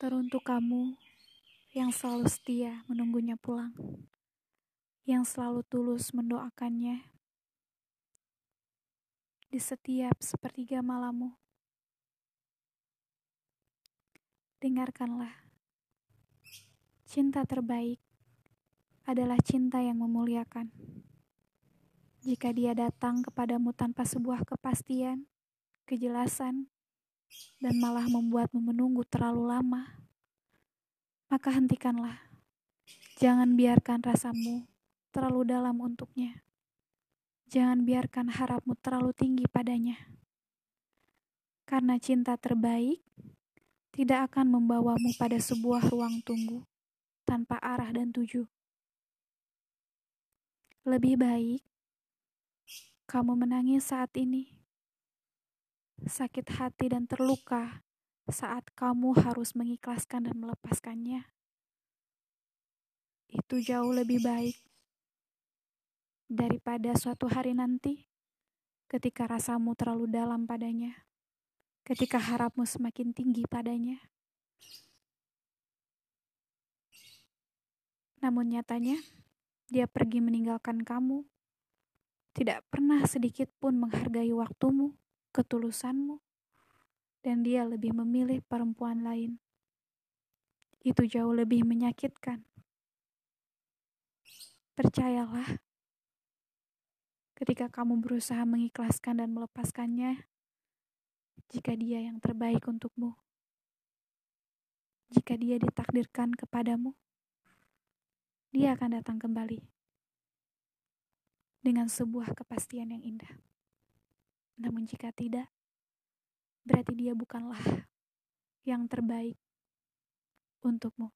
Teruntuk kamu yang selalu setia menunggunya pulang, yang selalu tulus mendoakannya di setiap sepertiga malammu. Dengarkanlah, cinta terbaik adalah cinta yang memuliakan. Jika dia datang kepadamu tanpa sebuah kepastian, kejelasan, dan malah membuatmu menunggu terlalu lama, maka hentikanlah. Jangan biarkan rasamu terlalu dalam untuknya. Jangan biarkan harapmu terlalu tinggi padanya. Karena cinta terbaik tidak akan membawamu pada sebuah ruang tunggu tanpa arah dan tujuh. Lebih baik kamu menangis saat ini sakit hati dan terluka saat kamu harus mengikhlaskan dan melepaskannya. Itu jauh lebih baik daripada suatu hari nanti ketika rasamu terlalu dalam padanya, ketika harapmu semakin tinggi padanya. Namun nyatanya, dia pergi meninggalkan kamu, tidak pernah sedikit pun menghargai waktumu ketulusanmu, dan dia lebih memilih perempuan lain. Itu jauh lebih menyakitkan. Percayalah, ketika kamu berusaha mengikhlaskan dan melepaskannya, jika dia yang terbaik untukmu, jika dia ditakdirkan kepadamu, dia akan datang kembali dengan sebuah kepastian yang indah. Namun jika tidak, berarti dia bukanlah yang terbaik untukmu.